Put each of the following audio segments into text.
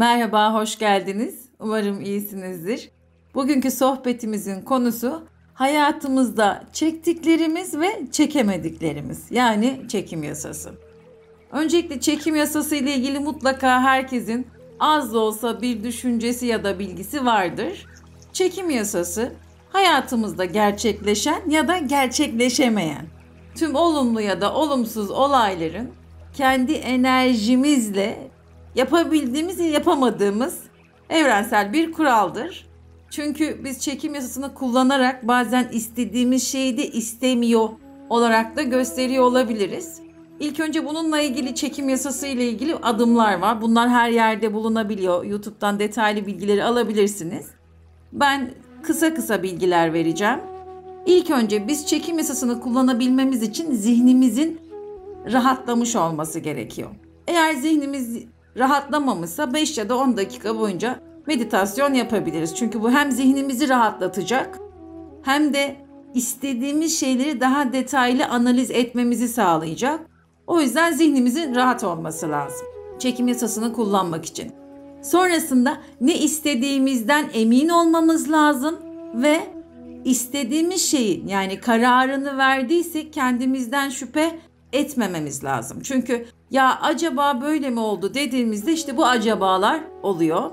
Merhaba, hoş geldiniz. Umarım iyisinizdir. Bugünkü sohbetimizin konusu hayatımızda çektiklerimiz ve çekemediklerimiz. Yani çekim yasası. Öncelikle çekim yasası ile ilgili mutlaka herkesin az da olsa bir düşüncesi ya da bilgisi vardır. Çekim yasası hayatımızda gerçekleşen ya da gerçekleşemeyen tüm olumlu ya da olumsuz olayların kendi enerjimizle yapabildiğimiz ya yapamadığımız evrensel bir kuraldır. Çünkü biz çekim yasasını kullanarak bazen istediğimiz şeyi de istemiyor olarak da gösteriyor olabiliriz. İlk önce bununla ilgili çekim yasası ile ilgili adımlar var. Bunlar her yerde bulunabiliyor. YouTube'dan detaylı bilgileri alabilirsiniz. Ben kısa kısa bilgiler vereceğim. İlk önce biz çekim yasasını kullanabilmemiz için zihnimizin rahatlamış olması gerekiyor. Eğer zihnimiz rahatlamamışsa 5 ya da 10 dakika boyunca meditasyon yapabiliriz. Çünkü bu hem zihnimizi rahatlatacak hem de istediğimiz şeyleri daha detaylı analiz etmemizi sağlayacak. O yüzden zihnimizin rahat olması lazım. Çekim yasasını kullanmak için. Sonrasında ne istediğimizden emin olmamız lazım ve istediğimiz şeyin yani kararını verdiysek kendimizden şüphe etmememiz lazım. Çünkü ya acaba böyle mi oldu dediğimizde işte bu acabalar oluyor.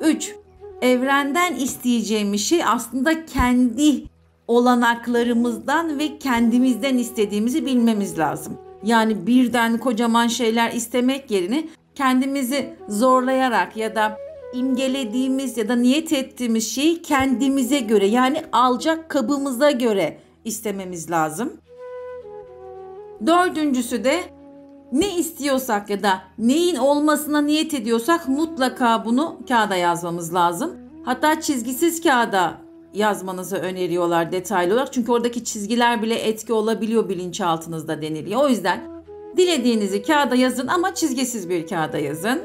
3. Evrenden isteyeceğimiz şey aslında kendi olanaklarımızdan ve kendimizden istediğimizi bilmemiz lazım. Yani birden kocaman şeyler istemek yerine kendimizi zorlayarak ya da imgelediğimiz ya da niyet ettiğimiz şeyi kendimize göre yani alacak kabımıza göre istememiz lazım. Dördüncüsü de ne istiyorsak ya da neyin olmasına niyet ediyorsak mutlaka bunu kağıda yazmamız lazım. Hatta çizgisiz kağıda yazmanızı öneriyorlar detaylı olarak. Çünkü oradaki çizgiler bile etki olabiliyor bilinçaltınızda deniliyor. O yüzden dilediğinizi kağıda yazın ama çizgisiz bir kağıda yazın.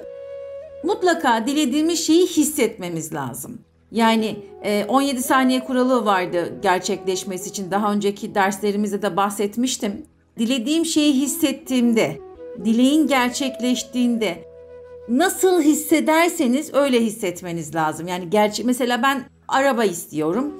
Mutlaka dilediğimiz şeyi hissetmemiz lazım. Yani 17 saniye kuralı vardı gerçekleşmesi için. Daha önceki derslerimizde de bahsetmiştim. Dilediğim şeyi hissettiğimde dileğin gerçekleştiğinde nasıl hissederseniz öyle hissetmeniz lazım. Yani gerçek mesela ben araba istiyorum.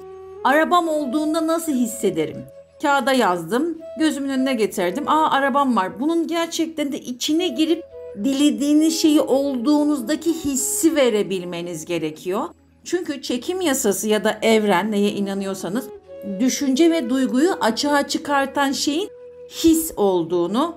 Arabam olduğunda nasıl hissederim? Kağıda yazdım, gözümün önüne getirdim. Aa arabam var. Bunun gerçekten de içine girip dilediğiniz şeyi olduğunuzdaki hissi verebilmeniz gerekiyor. Çünkü çekim yasası ya da evren neye inanıyorsanız düşünce ve duyguyu açığa çıkartan şeyin his olduğunu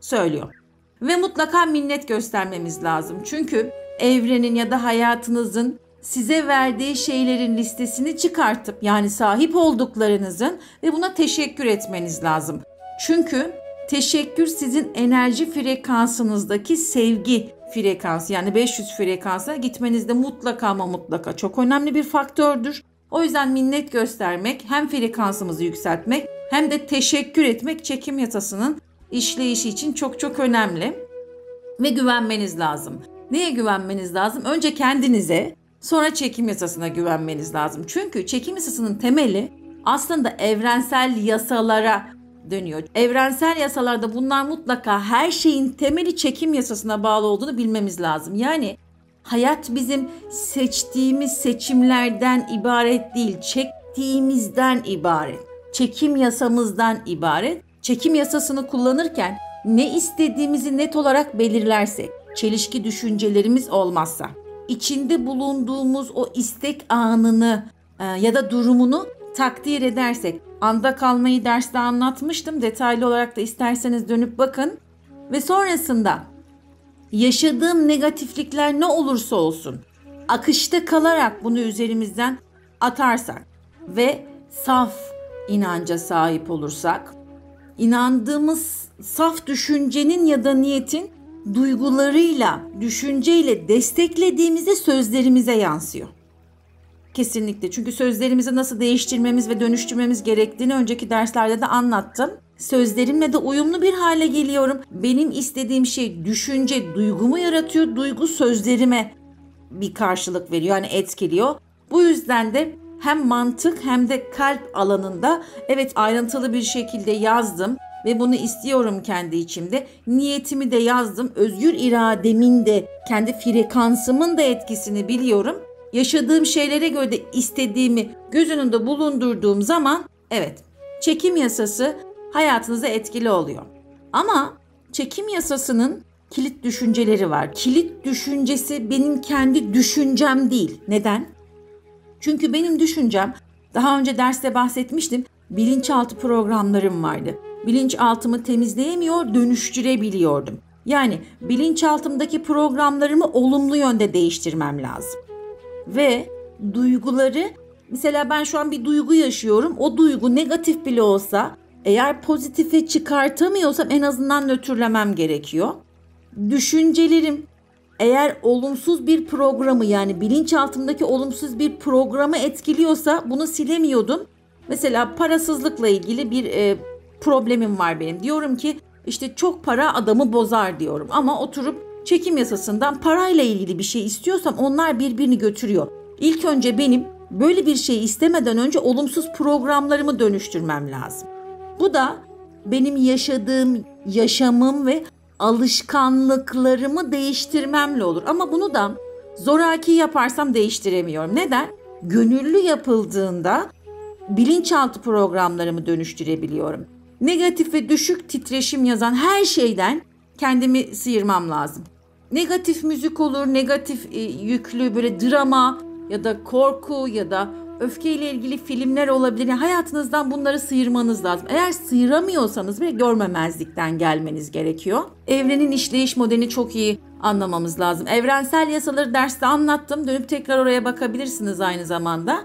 söylüyor. Ve mutlaka minnet göstermemiz lazım. Çünkü evrenin ya da hayatınızın size verdiği şeylerin listesini çıkartıp yani sahip olduklarınızın ve buna teşekkür etmeniz lazım. Çünkü teşekkür sizin enerji frekansınızdaki sevgi frekansı yani 500 frekansına gitmenizde mutlaka ama mutlaka çok önemli bir faktördür. O yüzden minnet göstermek hem frekansımızı yükseltmek hem de teşekkür etmek çekim yatasının işleyişi için çok çok önemli ve güvenmeniz lazım. Neye güvenmeniz lazım? Önce kendinize, sonra çekim yasasına güvenmeniz lazım. Çünkü çekim yasasının temeli aslında evrensel yasalara dönüyor. Evrensel yasalarda bunlar mutlaka her şeyin temeli çekim yasasına bağlı olduğunu bilmemiz lazım. Yani hayat bizim seçtiğimiz seçimlerden ibaret değil, çektiğimizden ibaret. Çekim yasamızdan ibaret çekim yasasını kullanırken ne istediğimizi net olarak belirlersek, çelişki düşüncelerimiz olmazsa, içinde bulunduğumuz o istek anını e, ya da durumunu takdir edersek, anda kalmayı derste anlatmıştım. Detaylı olarak da isterseniz dönüp bakın. Ve sonrasında yaşadığım negatiflikler ne olursa olsun akışta kalarak bunu üzerimizden atarsak ve saf inanca sahip olursak inandığımız saf düşüncenin ya da niyetin duygularıyla, düşünceyle desteklediğimizde sözlerimize yansıyor. Kesinlikle. Çünkü sözlerimizi nasıl değiştirmemiz ve dönüştürmemiz gerektiğini önceki derslerde de anlattım. Sözlerimle de uyumlu bir hale geliyorum. Benim istediğim şey düşünce duygumu yaratıyor. Duygu sözlerime bir karşılık veriyor. Yani etkiliyor. Bu yüzden de hem mantık hem de kalp alanında evet ayrıntılı bir şekilde yazdım. ve bunu istiyorum kendi içimde. Niyetimi de yazdım. Özgür irademin de kendi frekansımın da etkisini biliyorum. Yaşadığım şeylere göre de istediğimi göz önünde bulundurduğum zaman evet çekim yasası hayatınıza etkili oluyor. Ama çekim yasasının kilit düşünceleri var. Kilit düşüncesi benim kendi düşüncem değil. Neden? Çünkü benim düşüncem daha önce derste bahsetmiştim. Bilinçaltı programlarım vardı. Bilinçaltımı temizleyemiyor, dönüştürebiliyordum. Yani bilinçaltımdaki programlarımı olumlu yönde değiştirmem lazım. Ve duyguları mesela ben şu an bir duygu yaşıyorum. O duygu negatif bile olsa eğer pozitife çıkartamıyorsam en azından nötrlemem gerekiyor. Düşüncelerim eğer olumsuz bir programı yani bilinçaltımdaki olumsuz bir programı etkiliyorsa bunu silemiyordum. Mesela parasızlıkla ilgili bir e, problemim var benim. Diyorum ki işte çok para adamı bozar diyorum ama oturup çekim yasasından parayla ilgili bir şey istiyorsam onlar birbirini götürüyor. İlk önce benim böyle bir şey istemeden önce olumsuz programlarımı dönüştürmem lazım. Bu da benim yaşadığım yaşamım ve alışkanlıklarımı değiştirmemle olur. Ama bunu da zoraki yaparsam değiştiremiyorum. Neden? Gönüllü yapıldığında bilinçaltı programlarımı dönüştürebiliyorum. Negatif ve düşük titreşim yazan her şeyden kendimi sıyırmam lazım. Negatif müzik olur, negatif e, yüklü böyle drama ya da korku ya da öfkeyle ilgili filmler olabilir. Yani hayatınızdan bunları sıyırmanız lazım. Eğer sıyıramıyorsanız bile görmemezlikten gelmeniz gerekiyor. Evrenin işleyiş modelini çok iyi anlamamız lazım. Evrensel yasaları derste anlattım. Dönüp tekrar oraya bakabilirsiniz aynı zamanda.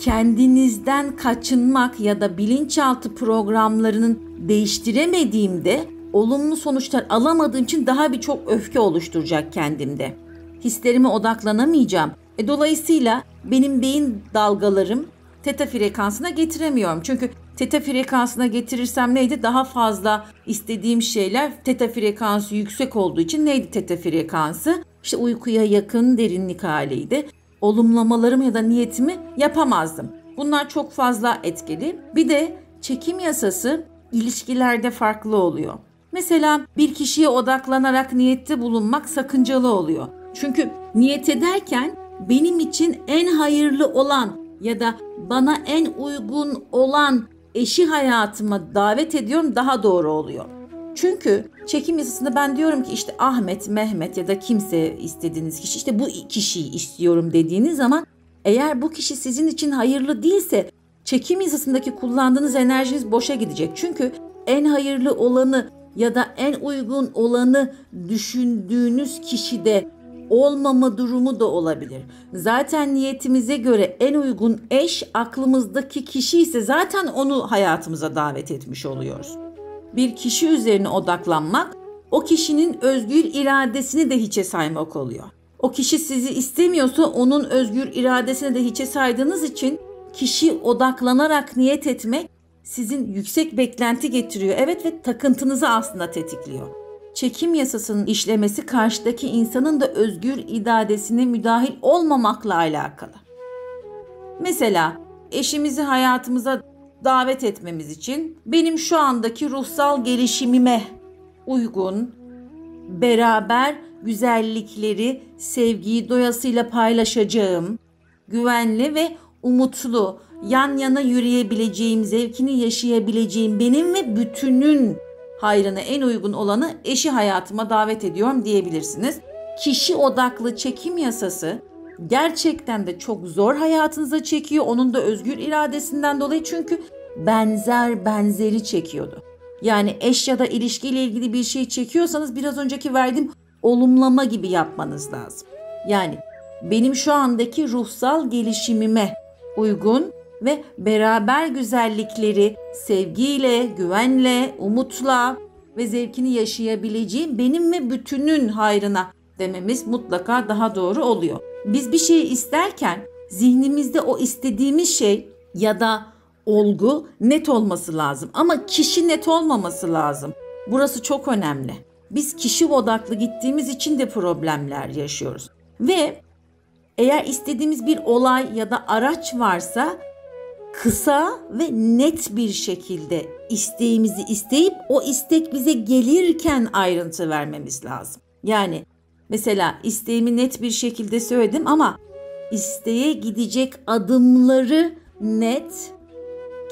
Kendinizden kaçınmak ya da bilinçaltı programlarının değiştiremediğimde olumlu sonuçlar alamadığım için daha birçok öfke oluşturacak kendimde. Hislerime odaklanamayacağım. E, dolayısıyla benim beyin dalgalarım teta frekansına getiremiyorum. Çünkü teta frekansına getirirsem neydi? Daha fazla istediğim şeyler teta frekansı yüksek olduğu için neydi teta frekansı? İşte uykuya yakın derinlik haliydi. Olumlamalarım ya da niyetimi yapamazdım. Bunlar çok fazla etkili. Bir de çekim yasası ilişkilerde farklı oluyor. Mesela bir kişiye odaklanarak niyette bulunmak sakıncalı oluyor. Çünkü niyet ederken benim için en hayırlı olan ya da bana en uygun olan eşi hayatıma davet ediyorum daha doğru oluyor. Çünkü çekim yasasında ben diyorum ki işte Ahmet, Mehmet ya da kimse istediğiniz kişi işte bu kişiyi istiyorum dediğiniz zaman eğer bu kişi sizin için hayırlı değilse çekim yasasındaki kullandığınız enerjiniz boşa gidecek. Çünkü en hayırlı olanı ya da en uygun olanı düşündüğünüz kişide olmama durumu da olabilir. Zaten niyetimize göre en uygun eş aklımızdaki kişi ise zaten onu hayatımıza davet etmiş oluyoruz. Bir kişi üzerine odaklanmak o kişinin özgür iradesini de hiçe saymak oluyor. O kişi sizi istemiyorsa onun özgür iradesini de hiçe saydığınız için kişi odaklanarak niyet etmek sizin yüksek beklenti getiriyor. Evet ve takıntınızı aslında tetikliyor çekim yasasının işlemesi karşıdaki insanın da özgür iradesine müdahil olmamakla alakalı. Mesela eşimizi hayatımıza davet etmemiz için benim şu andaki ruhsal gelişimime uygun, beraber güzellikleri, sevgiyi doyasıyla paylaşacağım, güvenli ve umutlu, yan yana yürüyebileceğim, zevkini yaşayabileceğim benim ve bütünün hayrına en uygun olanı eşi hayatıma davet ediyorum diyebilirsiniz. Kişi odaklı çekim yasası gerçekten de çok zor hayatınıza çekiyor. Onun da özgür iradesinden dolayı çünkü benzer benzeri çekiyordu. Yani eş ya da ilişkiyle ilgili bir şey çekiyorsanız biraz önceki verdiğim olumlama gibi yapmanız lazım. Yani benim şu andaki ruhsal gelişimime uygun ve beraber güzellikleri sevgiyle, güvenle, umutla ve zevkini yaşayabileceğim benim ve bütünün hayrına dememiz mutlaka daha doğru oluyor. Biz bir şeyi isterken zihnimizde o istediğimiz şey ya da olgu net olması lazım ama kişi net olmaması lazım. Burası çok önemli. Biz kişi odaklı gittiğimiz için de problemler yaşıyoruz. Ve eğer istediğimiz bir olay ya da araç varsa kısa ve net bir şekilde isteğimizi isteyip o istek bize gelirken ayrıntı vermemiz lazım. Yani mesela isteğimi net bir şekilde söyledim ama isteğe gidecek adımları net,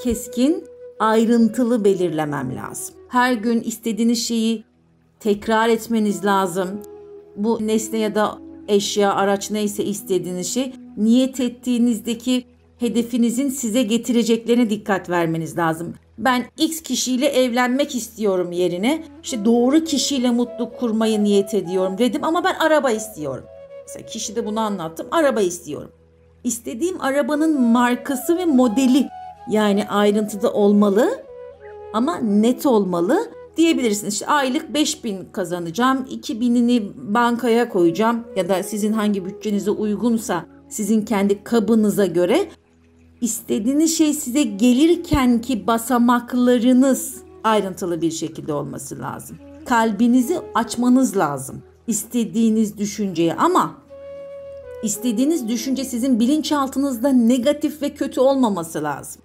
keskin, ayrıntılı belirlemem lazım. Her gün istediğiniz şeyi tekrar etmeniz lazım. Bu nesne ya da eşya, araç neyse istediğiniz şey niyet ettiğinizdeki hedefinizin size getireceklerine dikkat vermeniz lazım. Ben X kişiyle evlenmek istiyorum yerine işte doğru kişiyle mutluluk kurmayı niyet ediyorum dedim ama ben araba istiyorum. Mesela kişi de bunu anlattım. Araba istiyorum. İstediğim arabanın markası ve modeli yani ayrıntıda olmalı ama net olmalı diyebilirsiniz. İşte aylık 5000 kazanacağım, 2000'ini bankaya koyacağım ya da sizin hangi bütçenize uygunsa sizin kendi kabınıza göre istediğiniz şey size gelirken ki basamaklarınız ayrıntılı bir şekilde olması lazım. Kalbinizi açmanız lazım istediğiniz düşünceye ama istediğiniz düşünce sizin bilinçaltınızda negatif ve kötü olmaması lazım.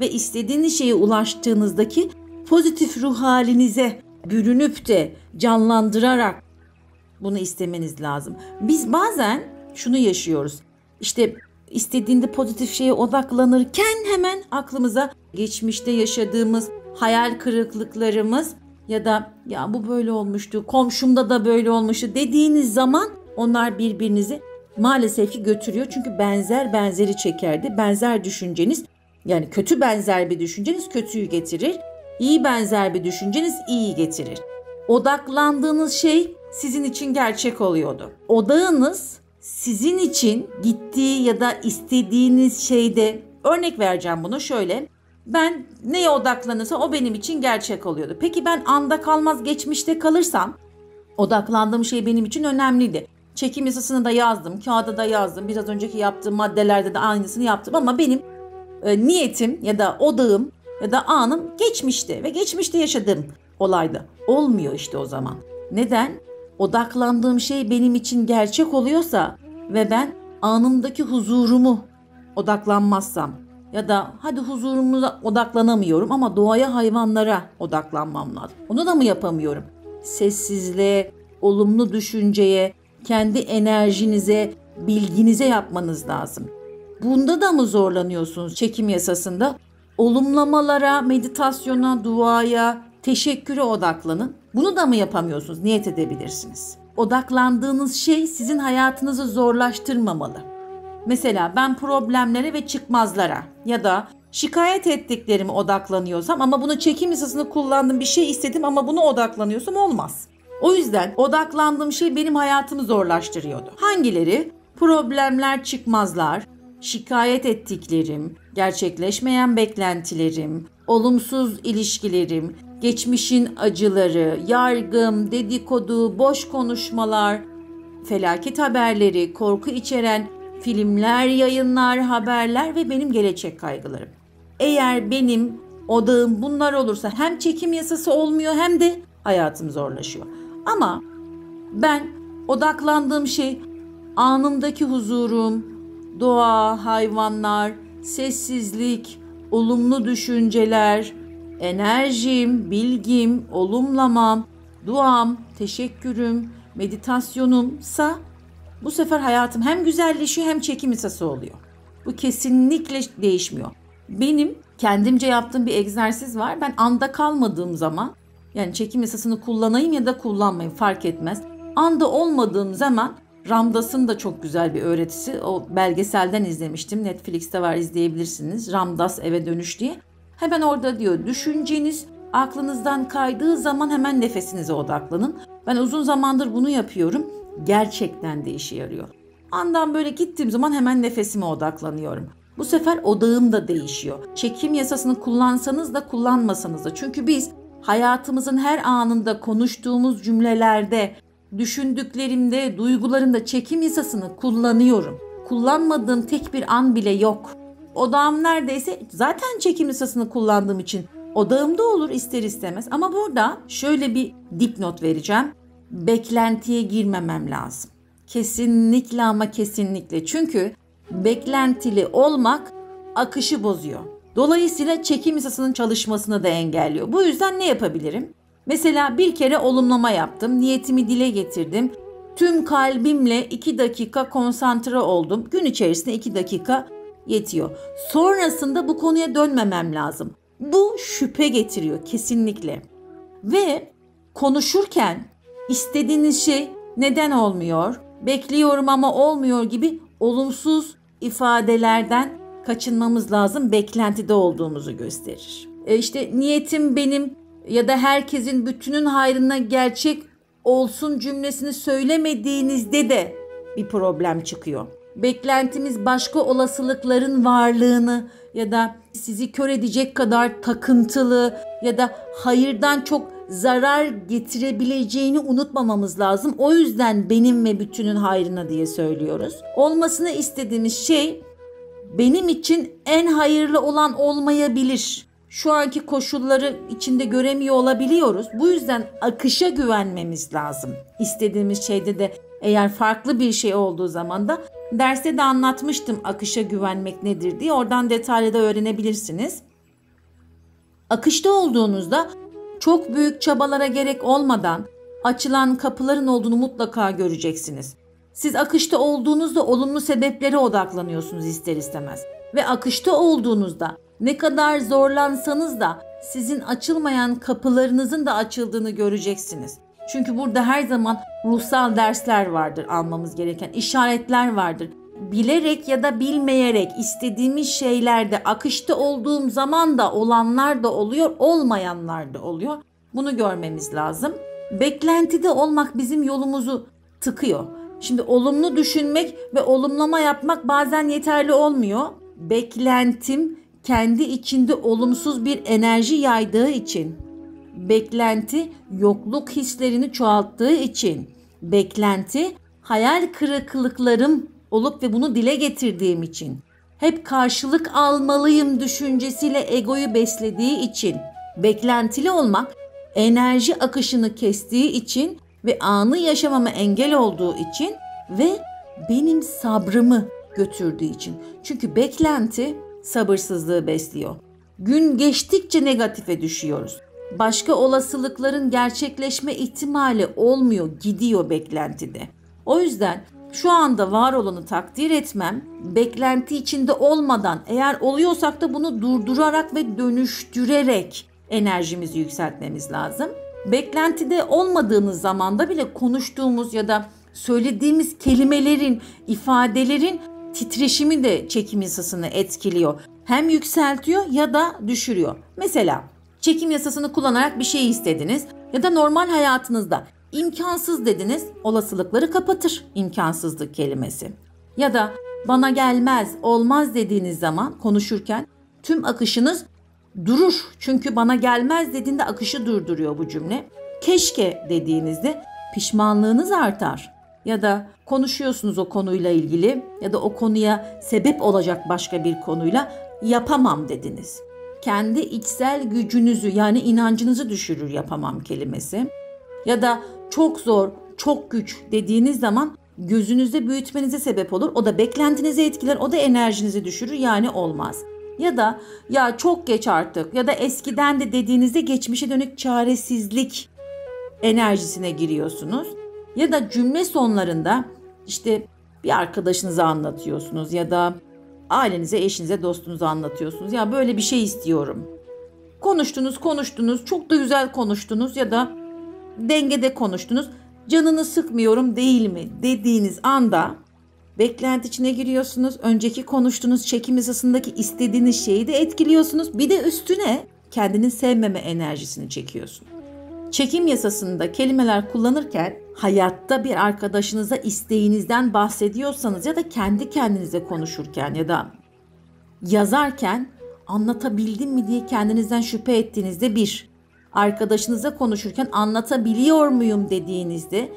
Ve istediğiniz şeye ulaştığınızdaki pozitif ruh halinize bürünüp de canlandırarak bunu istemeniz lazım. Biz bazen şunu yaşıyoruz. İşte istediğinde pozitif şeye odaklanırken hemen aklımıza geçmişte yaşadığımız hayal kırıklıklarımız ya da ya bu böyle olmuştu, komşumda da böyle olmuştu dediğiniz zaman onlar birbirinizi maalesef ki götürüyor. Çünkü benzer benzeri çekerdi. Benzer düşünceniz yani kötü benzer bir düşünceniz kötüyü getirir. İyi benzer bir düşünceniz iyi getirir. Odaklandığınız şey sizin için gerçek oluyordu. Odağınız sizin için gittiği ya da istediğiniz şeyde örnek vereceğim bunu şöyle. Ben neye odaklanırsam o benim için gerçek oluyordu. Peki ben anda kalmaz geçmişte kalırsam odaklandığım şey benim için önemliydi. Çekim yasasını da yazdım, kağıda da yazdım. Biraz önceki yaptığım maddelerde de aynısını yaptım ama benim e, niyetim ya da odağım ya da anım geçmişte ve geçmişte yaşadığım olaydı. Olmuyor işte o zaman. Neden? Odaklandığım şey benim için gerçek oluyorsa ve ben anımdaki huzurumu odaklanmazsam ya da hadi huzurumuza odaklanamıyorum ama doğaya hayvanlara odaklanmam lazım. Onu da mı yapamıyorum? Sessizliğe, olumlu düşünceye, kendi enerjinize, bilginize yapmanız lazım. Bunda da mı zorlanıyorsunuz çekim yasasında? Olumlamalara, meditasyona, duaya, teşekküre odaklanın. Bunu da mı yapamıyorsunuz? Niyet edebilirsiniz. Odaklandığınız şey sizin hayatınızı zorlaştırmamalı. Mesela ben problemlere ve çıkmazlara ya da şikayet ettiklerime odaklanıyorsam ama bunu çekim yasasını kullandığım bir şey istedim ama buna odaklanıyorsam olmaz. O yüzden odaklandığım şey benim hayatımı zorlaştırıyordu. Hangileri? Problemler, çıkmazlar, şikayet ettiklerim, gerçekleşmeyen beklentilerim, olumsuz ilişkilerim, geçmişin acıları, yargım, dedikodu, boş konuşmalar, felaket haberleri, korku içeren filmler, yayınlar, haberler ve benim gelecek kaygılarım. Eğer benim odağım bunlar olursa hem çekim yasası olmuyor hem de hayatım zorlaşıyor. Ama ben odaklandığım şey anımdaki huzurum, doğa, hayvanlar, sessizlik, olumlu düşünceler, enerjim, bilgim, olumlamam, duam, teşekkürüm, meditasyonumsa bu sefer hayatım hem güzelleşiyor hem çekim hissası oluyor. Bu kesinlikle değişmiyor. Benim kendimce yaptığım bir egzersiz var. Ben anda kalmadığım zaman yani çekim yasasını kullanayım ya da kullanmayayım fark etmez. Anda olmadığım zaman Ramdas'ın da çok güzel bir öğretisi. O belgeselden izlemiştim. Netflix'te var izleyebilirsiniz. Ramdas eve dönüş diye. Hemen orada diyor düşünceniz aklınızdan kaydığı zaman hemen nefesinize odaklanın. Ben uzun zamandır bunu yapıyorum. Gerçekten de işe yarıyor. Andan böyle gittiğim zaman hemen nefesime odaklanıyorum. Bu sefer odağım da değişiyor. Çekim yasasını kullansanız da kullanmasanız da. Çünkü biz hayatımızın her anında konuştuğumuz cümlelerde, düşündüklerimde, duygularımda çekim yasasını kullanıyorum. Kullanmadığım tek bir an bile yok. Odağım neredeyse zaten çekim yasasını kullandığım için odağımda olur ister istemez. Ama burada şöyle bir dipnot vereceğim. Beklentiye girmemem lazım. Kesinlikle ama kesinlikle. Çünkü beklentili olmak akışı bozuyor. Dolayısıyla çekim yasasının çalışmasını da engelliyor. Bu yüzden ne yapabilirim? Mesela bir kere olumlama yaptım, niyetimi dile getirdim. Tüm kalbimle 2 dakika konsantre oldum. Gün içerisinde 2 dakika yetiyor. Sonrasında bu konuya dönmemem lazım. Bu şüphe getiriyor kesinlikle. Ve konuşurken istediğiniz şey neden olmuyor, bekliyorum ama olmuyor gibi olumsuz ifadelerden kaçınmamız lazım. Beklentide olduğumuzu gösterir. E işte niyetim benim ya da herkesin bütünün hayrına gerçek olsun cümlesini söylemediğinizde de bir problem çıkıyor. Beklentimiz başka olasılıkların varlığını ya da sizi kör edecek kadar takıntılı ya da hayırdan çok zarar getirebileceğini unutmamamız lazım. O yüzden benim ve bütünün hayrına diye söylüyoruz. Olmasını istediğimiz şey benim için en hayırlı olan olmayabilir. Şu anki koşulları içinde göremiyor olabiliyoruz. Bu yüzden akışa güvenmemiz lazım. İstediğimiz şeyde de eğer farklı bir şey olduğu zaman da derste de anlatmıştım akışa güvenmek nedir diye. Oradan detaylı da öğrenebilirsiniz. Akışta olduğunuzda çok büyük çabalara gerek olmadan açılan kapıların olduğunu mutlaka göreceksiniz. Siz akışta olduğunuzda olumlu sebeplere odaklanıyorsunuz ister istemez. Ve akışta olduğunuzda ne kadar zorlansanız da sizin açılmayan kapılarınızın da açıldığını göreceksiniz. Çünkü burada her zaman ruhsal dersler vardır almamız gereken, işaretler vardır. Bilerek ya da bilmeyerek istediğimiz şeylerde akışta olduğum zaman da olanlar da oluyor, olmayanlar da oluyor. Bunu görmemiz lazım. Beklentide olmak bizim yolumuzu tıkıyor. Şimdi olumlu düşünmek ve olumlama yapmak bazen yeterli olmuyor. Beklentim kendi içinde olumsuz bir enerji yaydığı için, beklenti yokluk hislerini çoğalttığı için, beklenti hayal kırıklıklarım olup ve bunu dile getirdiğim için, hep karşılık almalıyım düşüncesiyle egoyu beslediği için, beklentili olmak enerji akışını kestiği için ve anı yaşamama engel olduğu için ve benim sabrımı götürdüğü için. Çünkü beklenti sabırsızlığı besliyor. Gün geçtikçe negatife düşüyoruz. Başka olasılıkların gerçekleşme ihtimali olmuyor, gidiyor beklentide. O yüzden şu anda var olanı takdir etmem, beklenti içinde olmadan eğer oluyorsak da bunu durdurarak ve dönüştürerek enerjimizi yükseltmemiz lazım. Beklentide olmadığınız zamanda bile konuştuğumuz ya da söylediğimiz kelimelerin, ifadelerin titreşimi de çekim yasasını etkiliyor. Hem yükseltiyor ya da düşürüyor. Mesela çekim yasasını kullanarak bir şey istediniz ya da normal hayatınızda imkansız dediniz olasılıkları kapatır imkansızlık kelimesi. Ya da bana gelmez, olmaz dediğiniz zaman konuşurken tüm akışınız durur. Çünkü bana gelmez dediğinde akışı durduruyor bu cümle. Keşke dediğinizde pişmanlığınız artar. Ya da konuşuyorsunuz o konuyla ilgili ya da o konuya sebep olacak başka bir konuyla yapamam dediniz. Kendi içsel gücünüzü yani inancınızı düşürür yapamam kelimesi. Ya da çok zor, çok güç dediğiniz zaman gözünüzde büyütmenize sebep olur. O da beklentinizi etkiler, o da enerjinizi düşürür yani olmaz. Ya da ya çok geç artık ya da eskiden de dediğinizde geçmişe dönük çaresizlik enerjisine giriyorsunuz. Ya da cümle sonlarında işte bir arkadaşınıza anlatıyorsunuz ya da ailenize, eşinize, dostunuza anlatıyorsunuz. Ya böyle bir şey istiyorum. Konuştunuz, konuştunuz, çok da güzel konuştunuz ya da dengede konuştunuz. Canını sıkmıyorum değil mi dediğiniz anda beklenti içine giriyorsunuz. Önceki konuştuğunuz çekim hızındaki istediğiniz şeyi de etkiliyorsunuz. Bir de üstüne kendini sevmeme enerjisini çekiyorsun. Çekim yasasında kelimeler kullanırken hayatta bir arkadaşınıza isteğinizden bahsediyorsanız ya da kendi kendinize konuşurken ya da yazarken anlatabildim mi diye kendinizden şüphe ettiğinizde bir, arkadaşınıza konuşurken anlatabiliyor muyum dediğinizde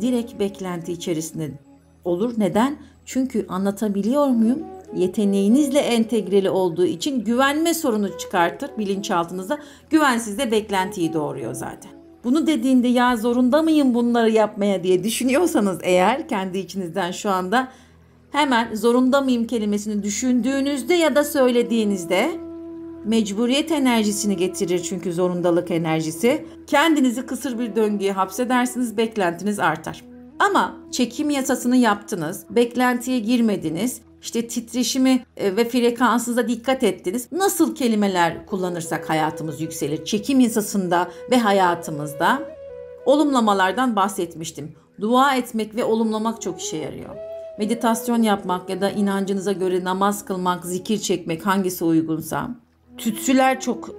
direkt beklenti içerisinde olur. Neden? Çünkü anlatabiliyor muyum? Yeteneğinizle entegreli olduğu için güvenme sorunu çıkartır bilinçaltınızda. Güvensiz de beklentiyi doğuruyor zaten. Bunu dediğinde ya zorunda mıyım bunları yapmaya diye düşünüyorsanız eğer kendi içinizden şu anda hemen zorunda mıyım kelimesini düşündüğünüzde ya da söylediğinizde mecburiyet enerjisini getirir çünkü zorundalık enerjisi. Kendinizi kısır bir döngüye hapsedersiniz, beklentiniz artar. Ama çekim yasasını yaptınız, beklentiye girmediniz, işte titreşimi e, ve frekansınıza dikkat ettiniz. Nasıl kelimeler kullanırsak hayatımız yükselir. Çekim yasasında ve hayatımızda olumlamalardan bahsetmiştim. Dua etmek ve olumlamak çok işe yarıyor. Meditasyon yapmak ya da inancınıza göre namaz kılmak, zikir çekmek hangisi uygunsa. Tütsüler çok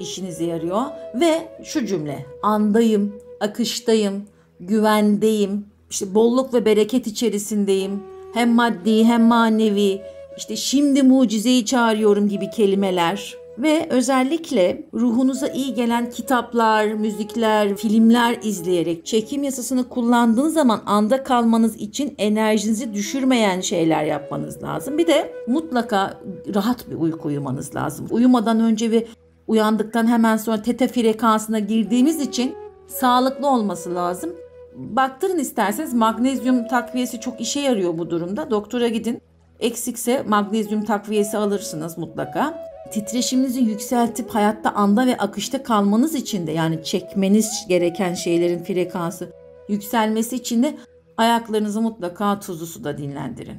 işinize yarıyor ve şu cümle andayım, akıştayım, güvendeyim, işte bolluk ve bereket içerisindeyim. Hem maddi hem manevi, işte şimdi mucizeyi çağırıyorum gibi kelimeler ve özellikle ruhunuza iyi gelen kitaplar, müzikler, filmler izleyerek çekim yasasını kullandığınız zaman anda kalmanız için enerjinizi düşürmeyen şeyler yapmanız lazım. Bir de mutlaka rahat bir uyku uyumanız lazım. Uyumadan önce ve uyandıktan hemen sonra teta frekansına girdiğimiz için sağlıklı olması lazım. Baktırın isterseniz magnezyum takviyesi çok işe yarıyor bu durumda. Doktora gidin. Eksikse magnezyum takviyesi alırsınız mutlaka. Titreşiminizi yükseltip hayatta anda ve akışta kalmanız için de yani çekmeniz gereken şeylerin frekansı yükselmesi için de ayaklarınızı mutlaka tuzlu suda dinlendirin.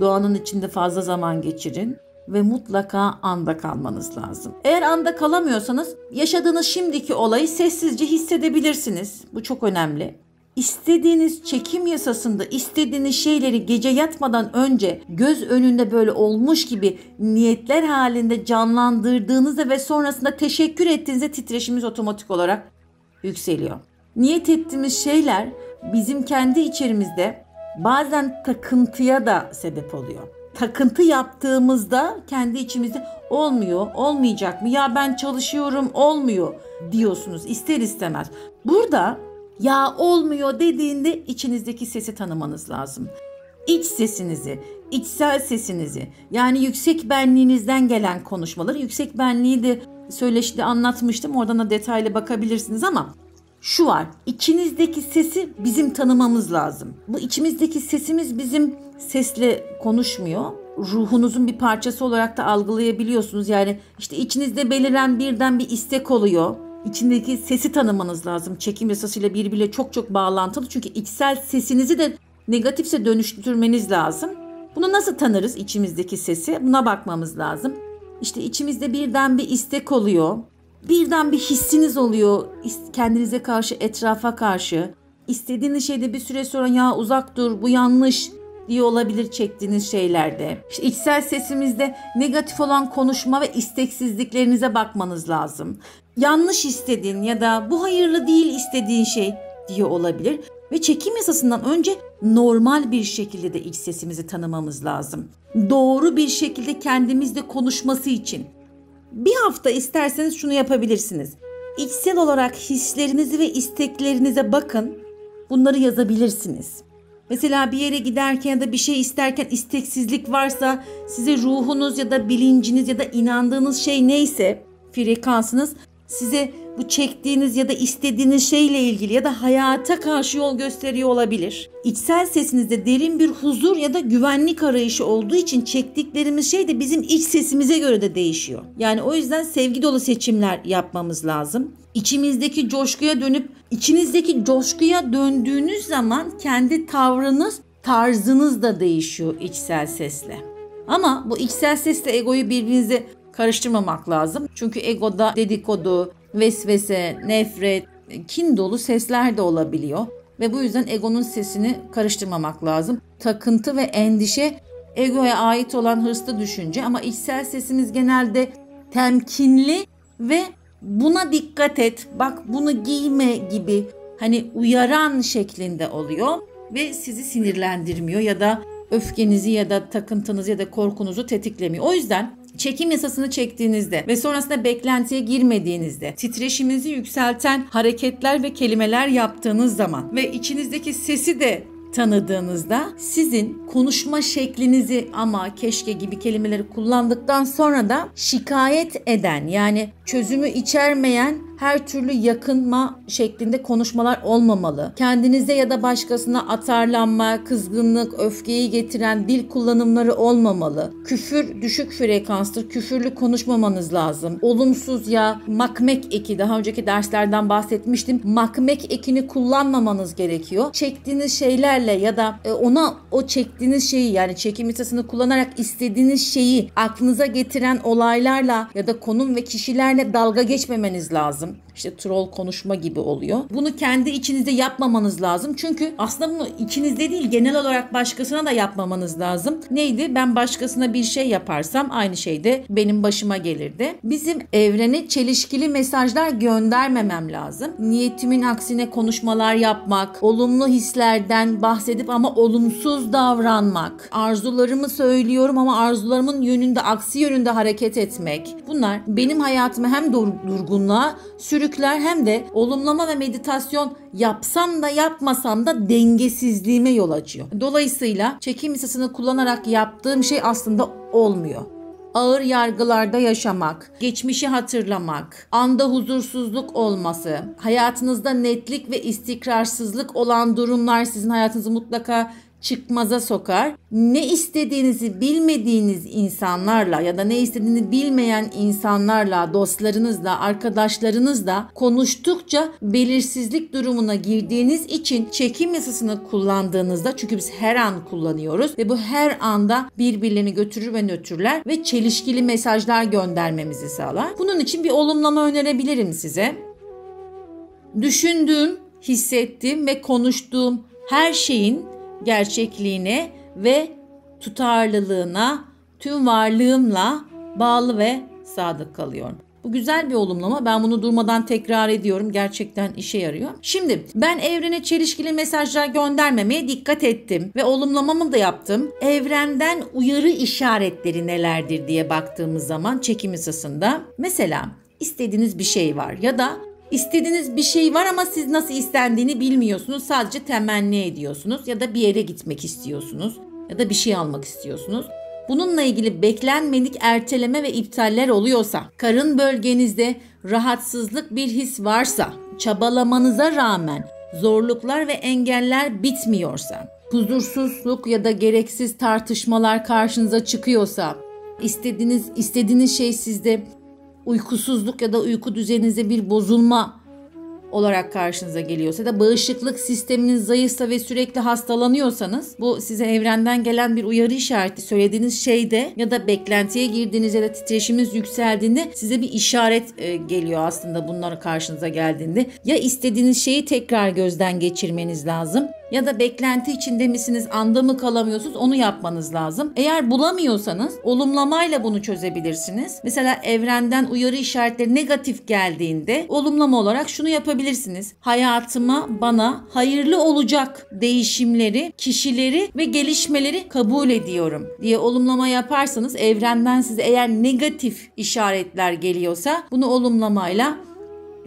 Doğanın içinde fazla zaman geçirin ve mutlaka anda kalmanız lazım. Eğer anda kalamıyorsanız yaşadığınız şimdiki olayı sessizce hissedebilirsiniz. Bu çok önemli. İstediğiniz çekim yasasında istediğiniz şeyleri gece yatmadan önce göz önünde böyle olmuş gibi niyetler halinde canlandırdığınızda ve sonrasında teşekkür ettiğinizde titreşimimiz otomatik olarak yükseliyor. Niyet ettiğimiz şeyler bizim kendi içerimizde bazen takıntıya da sebep oluyor takıntı yaptığımızda kendi içimizde olmuyor, olmayacak mı? Ya ben çalışıyorum, olmuyor diyorsunuz ister istemez. Burada ya olmuyor dediğinde içinizdeki sesi tanımanız lazım. İç sesinizi, içsel sesinizi yani yüksek benliğinizden gelen konuşmaları yüksek benliği de söyleşide anlatmıştım. Oradan da detaylı bakabilirsiniz ama şu var. İçinizdeki sesi bizim tanımamız lazım. Bu içimizdeki sesimiz bizim sesle konuşmuyor. Ruhunuzun bir parçası olarak da algılayabiliyorsunuz. Yani işte içinizde beliren birden bir istek oluyor. İçindeki sesi tanımanız lazım. Çekim yasasıyla birbiriyle çok çok bağlantılı. Çünkü içsel sesinizi de negatifse dönüştürmeniz lazım. Bunu nasıl tanırız içimizdeki sesi? Buna bakmamız lazım. İşte içimizde birden bir istek oluyor birden bir hissiniz oluyor kendinize karşı, etrafa karşı. İstediğiniz şeyde bir süre sonra ya uzak dur, bu yanlış diye olabilir çektiğiniz şeylerde. İşte içsel sesimizde negatif olan konuşma ve isteksizliklerinize bakmanız lazım. Yanlış istediğin ya da bu hayırlı değil istediğin şey diye olabilir. Ve çekim yasasından önce normal bir şekilde de iç sesimizi tanımamız lazım. Doğru bir şekilde kendimizle konuşması için bir hafta isterseniz şunu yapabilirsiniz. İçsel olarak hislerinizi ve isteklerinize bakın. Bunları yazabilirsiniz. Mesela bir yere giderken ya da bir şey isterken isteksizlik varsa size ruhunuz ya da bilinciniz ya da inandığınız şey neyse frekansınız size bu çektiğiniz ya da istediğiniz şeyle ilgili ya da hayata karşı yol gösteriyor olabilir. İçsel sesinizde derin bir huzur ya da güvenlik arayışı olduğu için çektiklerimiz şey de bizim iç sesimize göre de değişiyor. Yani o yüzden sevgi dolu seçimler yapmamız lazım. İçimizdeki coşkuya dönüp içinizdeki coşkuya döndüğünüz zaman kendi tavrınız, tarzınız da değişiyor içsel sesle. Ama bu içsel sesle egoyu birbirinize karıştırmamak lazım. Çünkü egoda dedikodu, vesvese, nefret, kin dolu sesler de olabiliyor. Ve bu yüzden egonun sesini karıştırmamak lazım. Takıntı ve endişe egoya ait olan hırslı düşünce ama içsel sesimiz genelde temkinli ve buna dikkat et, bak bunu giyme gibi hani uyaran şeklinde oluyor ve sizi sinirlendirmiyor ya da öfkenizi ya da takıntınızı ya da korkunuzu tetiklemiyor. O yüzden çekim yasasını çektiğinizde ve sonrasında beklentiye girmediğinizde titreşiminizi yükselten hareketler ve kelimeler yaptığınız zaman ve içinizdeki sesi de tanıdığınızda sizin konuşma şeklinizi ama keşke gibi kelimeleri kullandıktan sonra da şikayet eden yani çözümü içermeyen her türlü yakınma şeklinde konuşmalar olmamalı. Kendinize ya da başkasına atarlanma, kızgınlık, öfkeyi getiren dil kullanımları olmamalı. Küfür düşük frekanstır. Küfürlü konuşmamanız lazım. Olumsuz ya makmek eki daha önceki derslerden bahsetmiştim. Makmek ekini kullanmamanız gerekiyor. Çektiğiniz şeylerle ya da e, ona o çektiğiniz şeyi yani çekim yasasını kullanarak istediğiniz şeyi aklınıza getiren olaylarla ya da konum ve kişilerle dalga geçmemeniz lazım lazım. İşte troll konuşma gibi oluyor. Bunu kendi içinizde yapmamanız lazım. Çünkü aslında bunu içinizde değil genel olarak başkasına da yapmamanız lazım. Neydi? Ben başkasına bir şey yaparsam aynı şey de benim başıma gelirdi. Bizim evrene çelişkili mesajlar göndermemem lazım. Niyetimin aksine konuşmalar yapmak, olumlu hislerden bahsedip ama olumsuz davranmak, arzularımı söylüyorum ama arzularımın yönünde aksi yönünde hareket etmek. Bunlar benim hayatımı hem durgunluğa sürü sürükler hem de olumlama ve meditasyon yapsam da yapmasam da dengesizliğime yol açıyor. Dolayısıyla çekim yasasını kullanarak yaptığım şey aslında olmuyor ağır yargılarda yaşamak, geçmişi hatırlamak, anda huzursuzluk olması, hayatınızda netlik ve istikrarsızlık olan durumlar sizin hayatınızı mutlaka çıkmaza sokar. Ne istediğinizi bilmediğiniz insanlarla ya da ne istediğini bilmeyen insanlarla, dostlarınızla, arkadaşlarınızla konuştukça belirsizlik durumuna girdiğiniz için çekim yasasını kullandığınızda çünkü biz her an kullanıyoruz ve bu her anda birbirlerini götürür ve nötrler ve çelişkili mesajlar göndermemizi sağlar. Bunun için bir olumlama önerebilirim size. Düşündüğüm, hissettiğim ve konuştuğum her şeyin gerçekliğine ve tutarlılığına tüm varlığımla bağlı ve sadık kalıyorum. Bu güzel bir olumlama. Ben bunu durmadan tekrar ediyorum. Gerçekten işe yarıyor. Şimdi ben evrene çelişkili mesajlar göndermemeye dikkat ettim ve olumlamamı da yaptım. Evrenden uyarı işaretleri nelerdir diye baktığımız zaman çekim hissasında mesela istediğiniz bir şey var ya da İstediğiniz bir şey var ama siz nasıl istendiğini bilmiyorsunuz. Sadece temenni ediyorsunuz ya da bir yere gitmek istiyorsunuz ya da bir şey almak istiyorsunuz. Bununla ilgili beklenmedik erteleme ve iptaller oluyorsa, karın bölgenizde rahatsızlık bir his varsa, çabalamanıza rağmen zorluklar ve engeller bitmiyorsa, huzursuzluk ya da gereksiz tartışmalar karşınıza çıkıyorsa, istediğiniz istediğiniz şey sizde uykusuzluk ya da uyku düzeninizde bir bozulma olarak karşınıza geliyorsa da bağışıklık sisteminiz zayıfsa ve sürekli hastalanıyorsanız bu size evrenden gelen bir uyarı işareti söylediğiniz şeyde ya da beklentiye girdiğinizde ya da titreşiminiz yükseldiğinde size bir işaret e, geliyor aslında bunlar karşınıza geldiğinde. Ya istediğiniz şeyi tekrar gözden geçirmeniz lazım ya da beklenti içinde misiniz, anda mı kalamıyorsunuz onu yapmanız lazım. Eğer bulamıyorsanız olumlamayla bunu çözebilirsiniz. Mesela evrenden uyarı işaretleri negatif geldiğinde olumlama olarak şunu yapabilirsiniz. Hayatıma bana hayırlı olacak değişimleri, kişileri ve gelişmeleri kabul ediyorum diye olumlama yaparsanız evrenden size eğer negatif işaretler geliyorsa bunu olumlamayla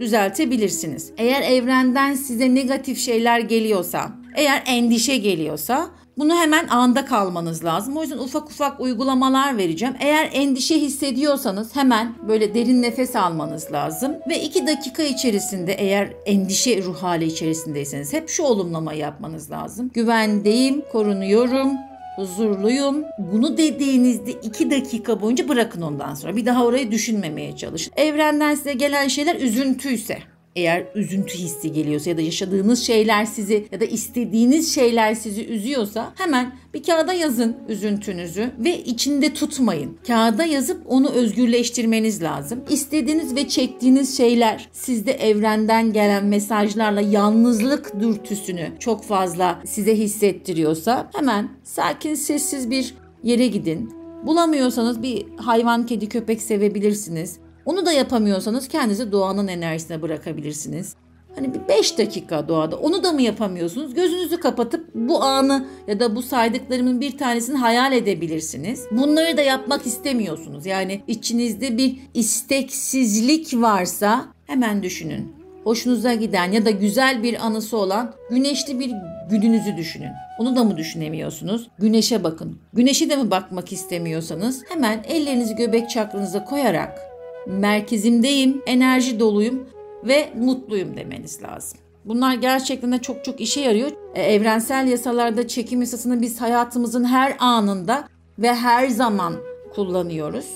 düzeltebilirsiniz. Eğer evrenden size negatif şeyler geliyorsa, eğer endişe geliyorsa bunu hemen anda kalmanız lazım. O yüzden ufak ufak uygulamalar vereceğim. Eğer endişe hissediyorsanız hemen böyle derin nefes almanız lazım. Ve 2 dakika içerisinde eğer endişe ruh hali içerisindeyseniz hep şu olumlamayı yapmanız lazım. Güvendeyim, korunuyorum, huzurluyum. Bunu dediğinizde 2 dakika boyunca bırakın ondan sonra. Bir daha orayı düşünmemeye çalışın. Evrenden size gelen şeyler üzüntüyse eğer üzüntü hissi geliyorsa ya da yaşadığınız şeyler sizi ya da istediğiniz şeyler sizi üzüyorsa hemen bir kağıda yazın üzüntünüzü ve içinde tutmayın. Kağıda yazıp onu özgürleştirmeniz lazım. İstediğiniz ve çektiğiniz şeyler sizde evrenden gelen mesajlarla yalnızlık dürtüsünü çok fazla size hissettiriyorsa hemen sakin sessiz bir yere gidin. Bulamıyorsanız bir hayvan, kedi, köpek sevebilirsiniz. Onu da yapamıyorsanız kendinizi doğanın enerjisine bırakabilirsiniz. Hani bir 5 dakika doğada onu da mı yapamıyorsunuz? Gözünüzü kapatıp bu anı ya da bu saydıklarımın bir tanesini hayal edebilirsiniz. Bunları da yapmak istemiyorsunuz. Yani içinizde bir isteksizlik varsa hemen düşünün. Hoşunuza giden ya da güzel bir anısı olan güneşli bir gününüzü düşünün. Onu da mı düşünemiyorsunuz? Güneşe bakın. Güneşe de mi bakmak istemiyorsanız hemen ellerinizi göbek çakranıza koyarak merkezimdeyim, enerji doluyum. ve mutluyum demeniz lazım. Bunlar gerçekten de çok çok işe yarıyor. E, evrensel yasalarda çekim yasasını biz hayatımızın her anında ve her zaman kullanıyoruz.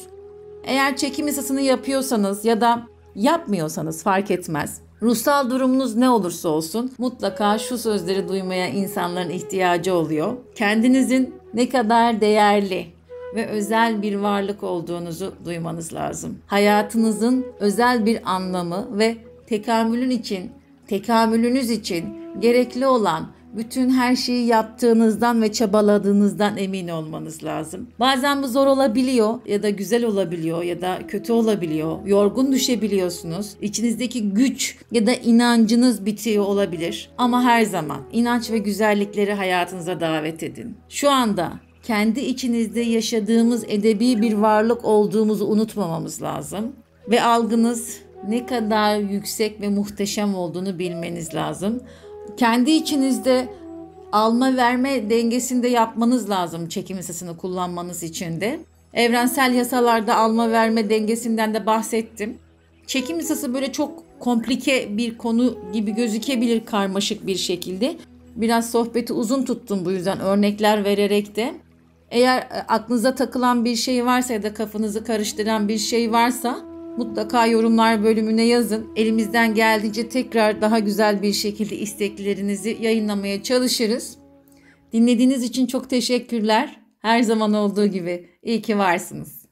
Eğer çekim yasasını yapıyorsanız ya da yapmıyorsanız fark etmez. Ruhsal durumunuz ne olursa olsun mutlaka şu sözleri duymaya insanların ihtiyacı oluyor. Kendinizin ne kadar değerli ve özel bir varlık olduğunuzu duymanız lazım. Hayatınızın özel bir anlamı ve tekamülün için, tekamülünüz için gerekli olan bütün her şeyi yaptığınızdan ve çabaladığınızdan emin olmanız lazım. Bazen bu zor olabiliyor ya da güzel olabiliyor ya da kötü olabiliyor. Yorgun düşebiliyorsunuz. İçinizdeki güç ya da inancınız bitiyor olabilir. Ama her zaman inanç ve güzellikleri hayatınıza davet edin. Şu anda kendi içinizde yaşadığımız edebi bir varlık olduğumuzu unutmamamız lazım. Ve algınız ne kadar yüksek ve muhteşem olduğunu bilmeniz lazım kendi içinizde alma verme dengesinde yapmanız lazım çekim yasasını kullanmanız için de. Evrensel yasalarda alma verme dengesinden de bahsettim. Çekim yasası böyle çok komplike bir konu gibi gözükebilir karmaşık bir şekilde. Biraz sohbeti uzun tuttum bu yüzden örnekler vererek de. Eğer e, aklınıza takılan bir şey varsa ya da kafanızı karıştıran bir şey varsa Mutlaka yorumlar bölümüne yazın. Elimizden geldiğince tekrar daha güzel bir şekilde isteklerinizi yayınlamaya çalışırız. Dinlediğiniz için çok teşekkürler. Her zaman olduğu gibi iyi ki varsınız.